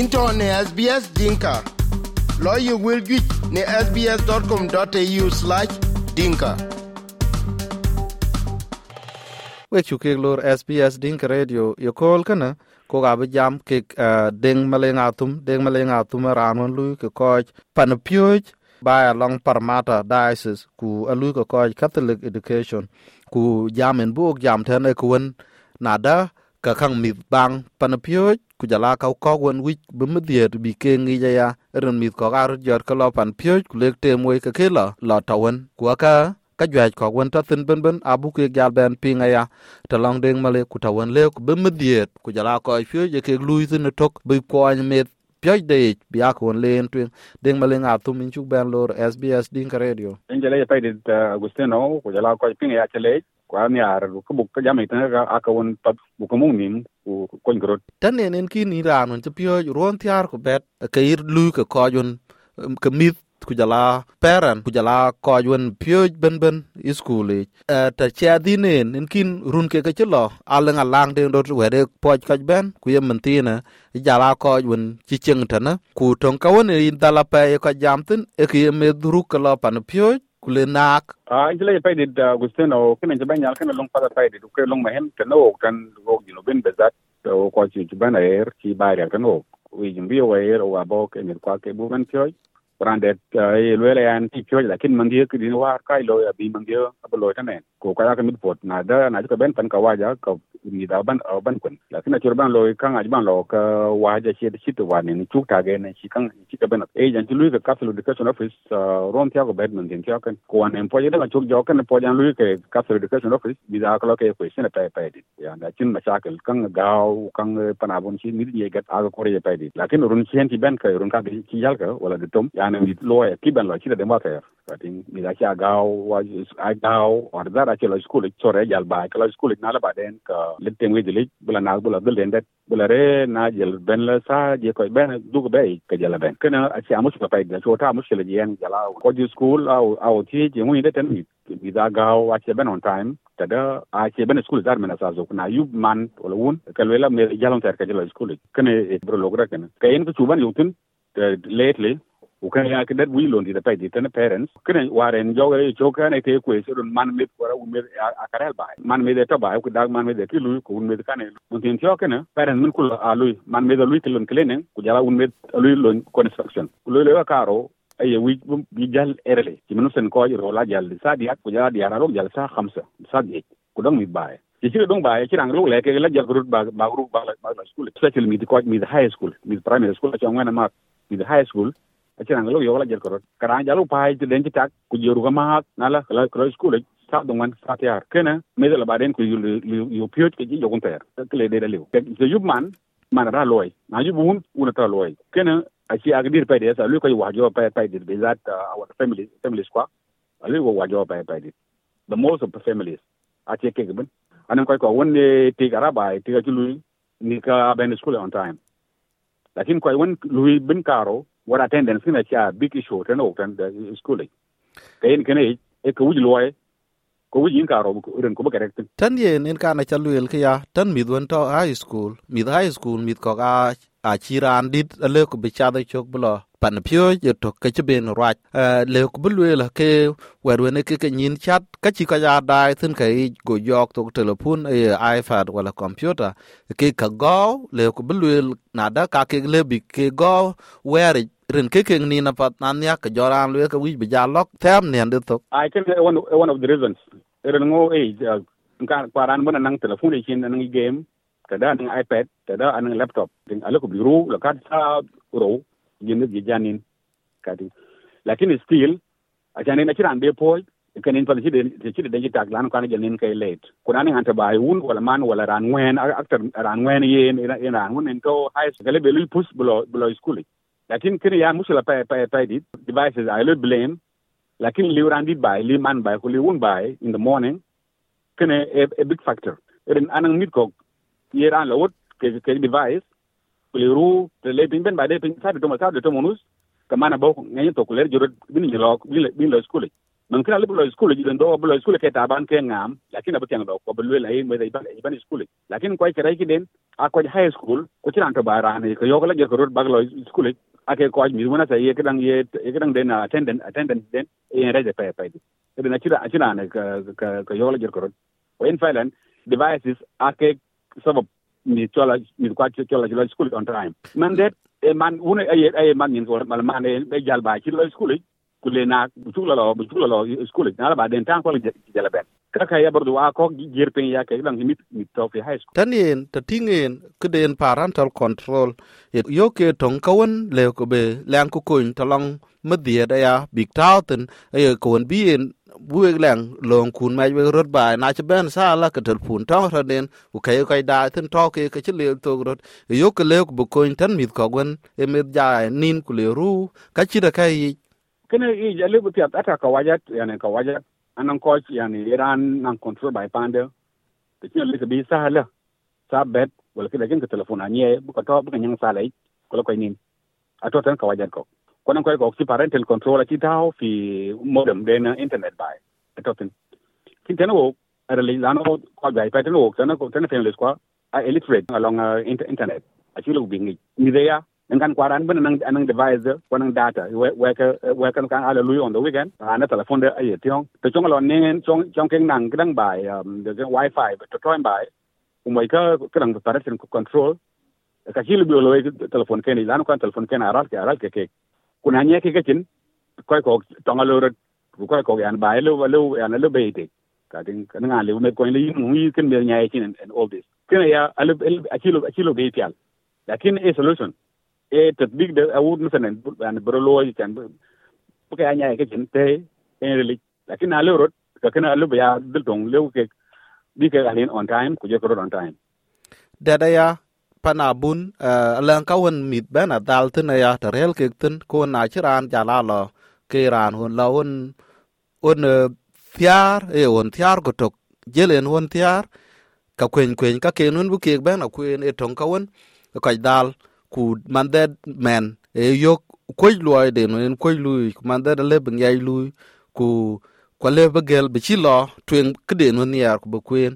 into ne SBS Dinka. Lawyer will get ne sbs.com.au slash dinka. we chu ke lor SBS Dinka Radio yo kol kana ko ga be jam eh, ke uh, deng malenga atum deng malenga atum ran won lu ke ko pan pyoj ba long parmata Diocese ku alu ko ko Catholic education ku jamen bu jam tan e kun nada ka khang mi bang, pan pyoj ku jala ka ko won wi be mediet bi ke ngi ya. Ren mi ko gar jor ka lo pan pyoj ku lek te moy ka ke la la tawen ku ka ka jwa ko won ta tin ben ben abu ke gal ben pi nga ya. Ta long deng male ku ta wen le ku be mediet ku jala ko fye je ke lui tin tok bi ko an me pyoj de bi ak won len twen deng male nga tu min chu ben lor sbs din ka radio. En jale ya pa de agustino ko jala ko pinga ya chele kwani ar ku buk ka jam itan ka akawon pat buk mung nin ku kon grot tan ne nen kin iran on tpio ron tiar ku bet ka ir lu ka ko yun ka mit ku jala peran ku jala ko yun pio ben ben iskuli ta cha dine nen kin run ke ka chlo alang alang de dot we de poj ka ben ku yem mentina jala ko yun chi cheng tana ku ton ka won in dala pe ka jam tin e ke me dru ka la pan pio kule naak a injila ya paidid agustino kina jaban yal kina long fada paidid uke long mahen tana wok tan wok jino bin bezat. O kwa chi jaban ayer chi bari al tan wok wi jimbi wa oh, ayer o oh, abo ke nir ke buban kyoj pyoj randet e lwele yan ti pyo lakin mandia ki din war kai lo ya bi mandia abo lo tanen ko ka ka mit pot na da na ka ben pan ka waja ka mi da ban ban kun. Lakin na ban lo kan aj ban lo ka waja shi da shi to wa ne chuk ta ge ne shi kan shi ka ben e jan ti lu ka castle education office ron tia ko bed man din tia kan ko an em po da chuk jo kan po jan lu ke castle education office bi da ka lo ke na pa pa di ya da chin ma shakal kan gaw kan pana bon shi mi ye gat aga ko re pa di lakin run shi ti ben ka run ka ki yal ka wala de tom ya ne with lawyer kiben lo shi da kating ka mi da cha gao wa a gao or da ra chelo school chore jal ba kala school na la baden ka litten wi dilik bula na bula dil den det bula re na jel ben la sa je ko ben du ko be ka jala ben kana a cha amus pa da so ta mus le yen jala ko ji school au au ti je ngi de ten mi da gao wa che ben on time tada a che ben school dar mena sa zo na yub man wala wun ka le la me jalon ter ka jala school kana e bro logra kana kayen ko chuban yutun lately ukan ya kidat wi londi da pay ditana parents. Kene waren jogere choka ne te kwe so man mit wara un mit akarel ba man mit eta ba ku dag man mit ki lu ku un mit kane mun tin choka ne parents mun kul a lui man mit lui kilon klenen ku jala un mit lui lon construction. Ku lui le karo aye wi bi jal erele. Ci menu sen ko ro la jal sa diak ku jala diara ro jal sa khamsa sa di ku dong mit bae. Ci ci dong bae ci rang ro le ke la jal rut ba ba ru ba la school. Special mi di ko mit high school mi primary school ci ngwana ma mit high school aciran lo yo la jer korot. Karan jalu pai ti den tak ku jeru ga ma nala la kro school ta dong man sa kena me de la baden ku yu piot ke ji jogun ter. Kle de liu. Ke yub man man ra loy. Na yub un una ta loy. Kena aci agdir pai de sa lu ko wa jo pai pai de be our family family squad. Alu ko wa jo pai pai de. The most of the families. Aci ke gben anan koy ko wonne ti garaba ti ga lu ni ka ben school on time. Lakin koy won lui bin karo what attendance kina cha big issue tan o tan uh, schooling school kayen kene e ko wuji loye ko wuji in karo ren ko ba correct tan ye nen kana cha luel ya tan mi don to high school mi high school mi ko ga a chiran dit le ko be cha da chok blo pan pyo ye to ke che ben rach le ko bu luel ke wer we ne ke ke nin chat ka chi ka ya dai tin ke go yok to telephone e ipad wala computer. Ke ka go le ko bu luel na da ka ke le bi ke go wer ren ke ke ni na pat nan ya ka joran le ka wi bi lok tem ne ndu to i can one one of the reasons. Ren ngo e kan paran bona nang telephone chin nang game kada nang ipad kada nang laptop. Ding ala ko biru la ka sa ro yin gi janin kadi lakini still ajani na chiran be poi kanin pala chide chide dengi tag lan kana janin kai late kuna ni anta bai un wala man wala ran wen actor ran wen yen ran un into high school be lui push below below school lakin kene ya musula pay devices i lot blame. Lakin li wran dit bay li man bay ko li won in the morning kene a, big factor. Eden anan nit ko yeran la wot ke ke device ko li ru le le bin ben bay le bin sa do ma sa do tomonus ka mana bo ne to ko le jorot bin ni lok bin bin lo school non kra le lo school ji den do bo lo school ke ta ban ke ngam lakin abu ken do ko bo le yin me dai ban ban school lakin ko ay kray ki den a ko high school ko tiran to ba ran ko yo ko le jorot bag lo school ake kwa mi wona sa yeke dang ye yeke dang den attendant attendant den in reje pay pay di. De na chira chira ne ka ka yola jer koron we in finland devices ake some of mi chola mi kwa chola chola school on time. Man that a e man wona a ay man in ko mal man be e jal ba ci lo school ku le na bu chula lo bu chula lo school na ba den tan ko le jala ben. Kaka ya bardu wa ko jirpen ya ke lang mit mit to fi high school. Tanin ta tingen keden parental control. Yo ke tong kawan le ko be lang ko kun talong media da ya big town ay ko won bien buek lang long kun mai we rot bai na che ben sa la ka tel pun tong ra den ku kai kai da tin to ke ke che le to rot. Yo ke le ko ko tan mit ko gwen e mit ja nin ku le ru. Ka chi da kai kene i jale bu tiat ata ka wajat yani ka wajat anan ko yani iran nan control by pande. Te chi le bi sa sa bet wala ke da ke telefon anye bu ko to bu nyang sa lai ko ko nin ato tan ka wajat ko kono koy ko si parental control ki taw fi modem den internet bay ato tan kin tan wo ara le lan ko bay pa tan wo tan ko fen le ko a illiterate along uh, internet. A chi bi ngi ni ya ngan kwaran ben nang anang device ko nang data weka weka kan ala lui on the weekend ana telephone de ay tiong. To chong lo nen chong chong keng nang kedang bai um the wifi to toy bai. Umai ka kedang parental control. E ka chi bi lo telephone ken ilan ko telephone ken aral ke aral ke ke. Kuna nye ke kachin koy ko, tong alo ro koy ko, yan bai lo lo yan lo be te. Ka ding kan nga le me ko, le, yin mu ken me nya chin, and all this. Ken ya alo akilo akilo be pial. Lakin, a solution e tatbik da awud misalan an bro lo kan bu ka nya ke jente en relik lakin ale rot ka kana lo ya dil dong le ke bi ke alin on time ku je ko on time dada ya pana bun alang kawan mit bana dal tin ya tarel ke tin ko na chiran jala lo ke ran hun la on un thiar e un thiar ko tok jelen hun thiar. Ka kwen kwen ka kenun bu ke ben a kwen e tong kawan ka dal ku mandet men e eh, yok koy loy de no en koy luy ku mandet le ben yai luy ku ko le be gel be chi lo twen kede no niar ku be kwen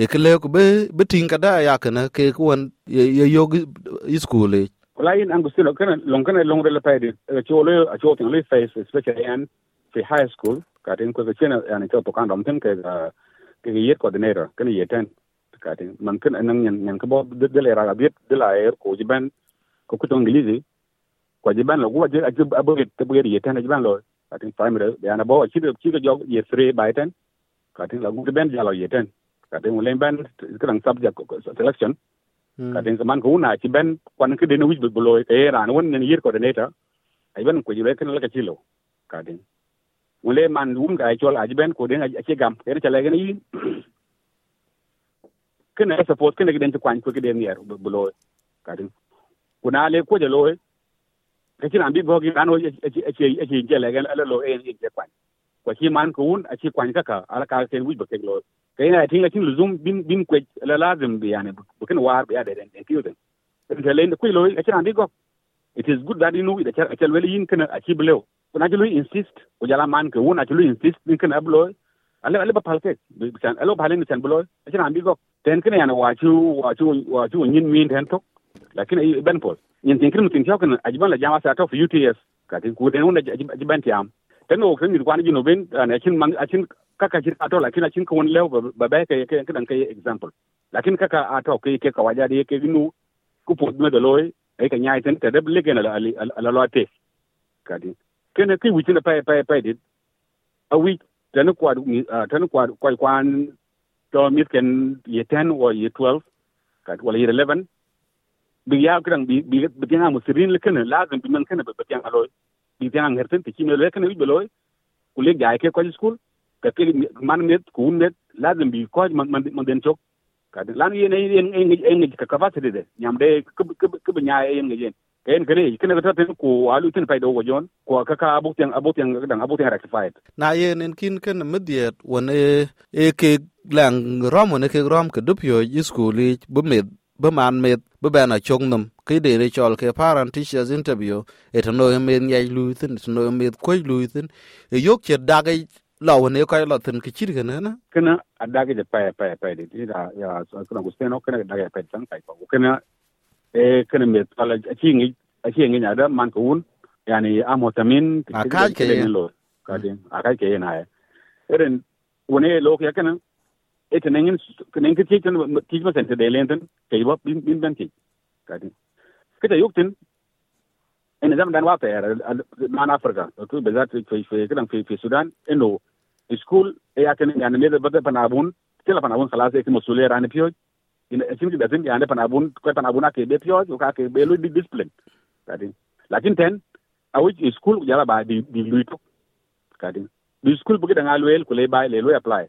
e eh, ke le ku be be tin ka da ya kana ke ko won ye yok iskule e. Wala in angustino kana long kana long de la payde e eh, cholo a chotin le face, especially an, fi high school, ka tin ko chena yani to to kan dom tin ke ke yet coordinator kana yeten ka tin man kana nan nyan nyan ko bo, de le ra bit de la er ko jiban kukuto ingilizi kwa jiban lo guwa je aje abore tabore ye tan jiban lo atin primary de ana bo chi chi jo ye three by ten katin la ben jalo ye ten katin ulen ben kan subject selection hmm. katin zaman ko una chi ben kwan ke denu wich bulo e eh, ran won ne year coordinator ai ben ko jibe kan la ka chilo katin ule man wum ka chol aji ben ko den aje gam ere chale gen yin kene support kene den kwan ko den yer bulo katin ku na le ko je lo e ke ti nan bi bo gi nan o e e e je le ga le lo e e je kwan ko ti man ko un a ti kwan ka ka ala ka ten wi bo ke lo ke na tin ga tin lu zum bin bin ko la lazim bi yani bu ken war bi ade den ti yo den ke le ko lo e ti nan bi go it is good that you know the char chal wel yin kana a ti blew kuna ti lu insist ko jala man ko un a ti lu insist bin kana ablo ale ale ba palke bi kan alo balen ni tan blo e ti nan bi go ten ken yana wa chu wa chu wa chu nyin min ten tok lakin ben pol nyen tin krim tin tiyawkan ajiban la jama sa tof UTS ka tin ku den wona ajiban tiyam tan o kan kwani jino ben uh, an achin man achin kaka jir ato lakini achin ko won lew ba ba ka yake kan kai example. Lakini kaka ato kai ke ka waja de yake binu ku pod me de loy ay ka nyaay tan tadab legen ala ala lote ka din kene kai wucin da pay pay pay dit. A wi tan kwa uh, tan kwa kwa kwan to mitken ye 10 or ye 12 ka wala ye 11 bi ya kan bi bi bi tanga musirin le kana lazim bi man kana ba tanga aloy bi tanga ngerten ti chime le bi wi beloy kule ga ke ko school. Ka ke man net ku net lazim bi ko man man den chok. Kad lan yene ne en en en ka capacity de nyam de, ke bi nya en ngen kayen kene kene ka tatin ko alu tin pay do jon. Ko ka ka abu tiang abu tiang dang abu tiang rectified. Na ye en kin ken mediet won e e ke lang rom ne ke rom ke dupyo yi skuli bu med be man met be ben a chong nam ke de ne chol ke parent teachers interview et no men yai lu tin no met ko lu tin e yok che dage law ne ko la tin ke chir gana na kana adage je pa pa pa de ti da ya kana gusteno kana adage pa tan kai ko kana e kana met ala chi ngi a chi ngi nya da man ko un yani amotamin kaj ke lo kadin akai ke na eren wone lo ya kana Eh, etenengin tenengin chik ten chik ma sente delen ten kei ba bin bin ben chik kati kita yuk ten en zam dan wa pe man afrika to be zat fe fe kan fe fe sudan eno school e ya ten yani mede bada panabun kila panabun khalas e mosule ran pio in chim ki datin yani panabun ko panabun ake be pio ko ake be lu discipline. Kati lakin ten awich school jala ba di di lu kati di. School bugi da ngalwel ba le apply.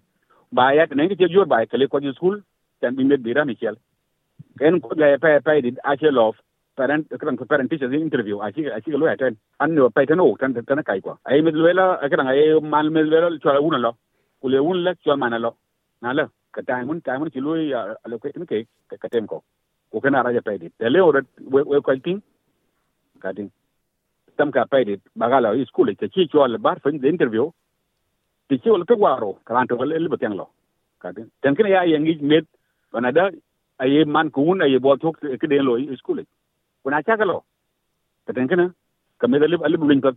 Baya ya kan ngi jor kele kale ko school tan bi med bira michel. Ken ko ga pa pa di ache lof parent kan ko parent teacher interview achi achi lo attend an no pa tan tan tan kai kwa ai med lo la kan ai mal med lo cho una lo kule un le cho mana lo na lo ka tai mun tai mun ki lo ya lo ke tin ke ka tem ko ko kana ra ja pa di le o we we ko tin. Ka tin. Tam ka pa di bagala i school te chi cho le bar fin de interview ti chi lo pe waro kan to le le lo ka tin tan kana ya yengi med banada ai man ku un ai bo tok ke de lo i school kuna chaka lo ka ten kana ka me dalib alib lin ka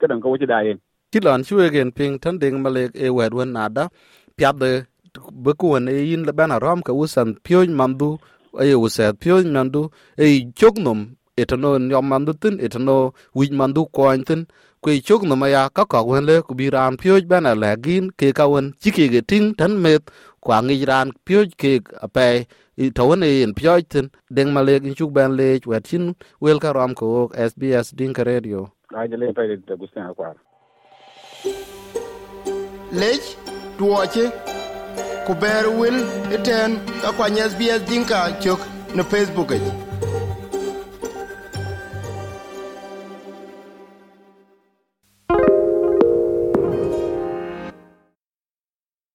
ka dan ka wuce da yin ti lon chwe gen ping tan ding malek e wed wen nada piap de be ku ne yin le bana rom ka usan pyo mandu e uset pyo mandu e chok num etano nyom mandu tin etano wij mandu koin tin kwe chok num ya ka ka wen le ku bi ran pyo bana la gin ke ka wen chiki ge ting tan met kwa ngi ran pyo ke ape i tawne in pyo tin ding malek in chuk ban le wet chin wel ka rom ko SBS Dinka Radio. Ai je le pa de gustan akwar lec tuoche ku ber wil iten ka kwany sbs dinka cök ne facebook ic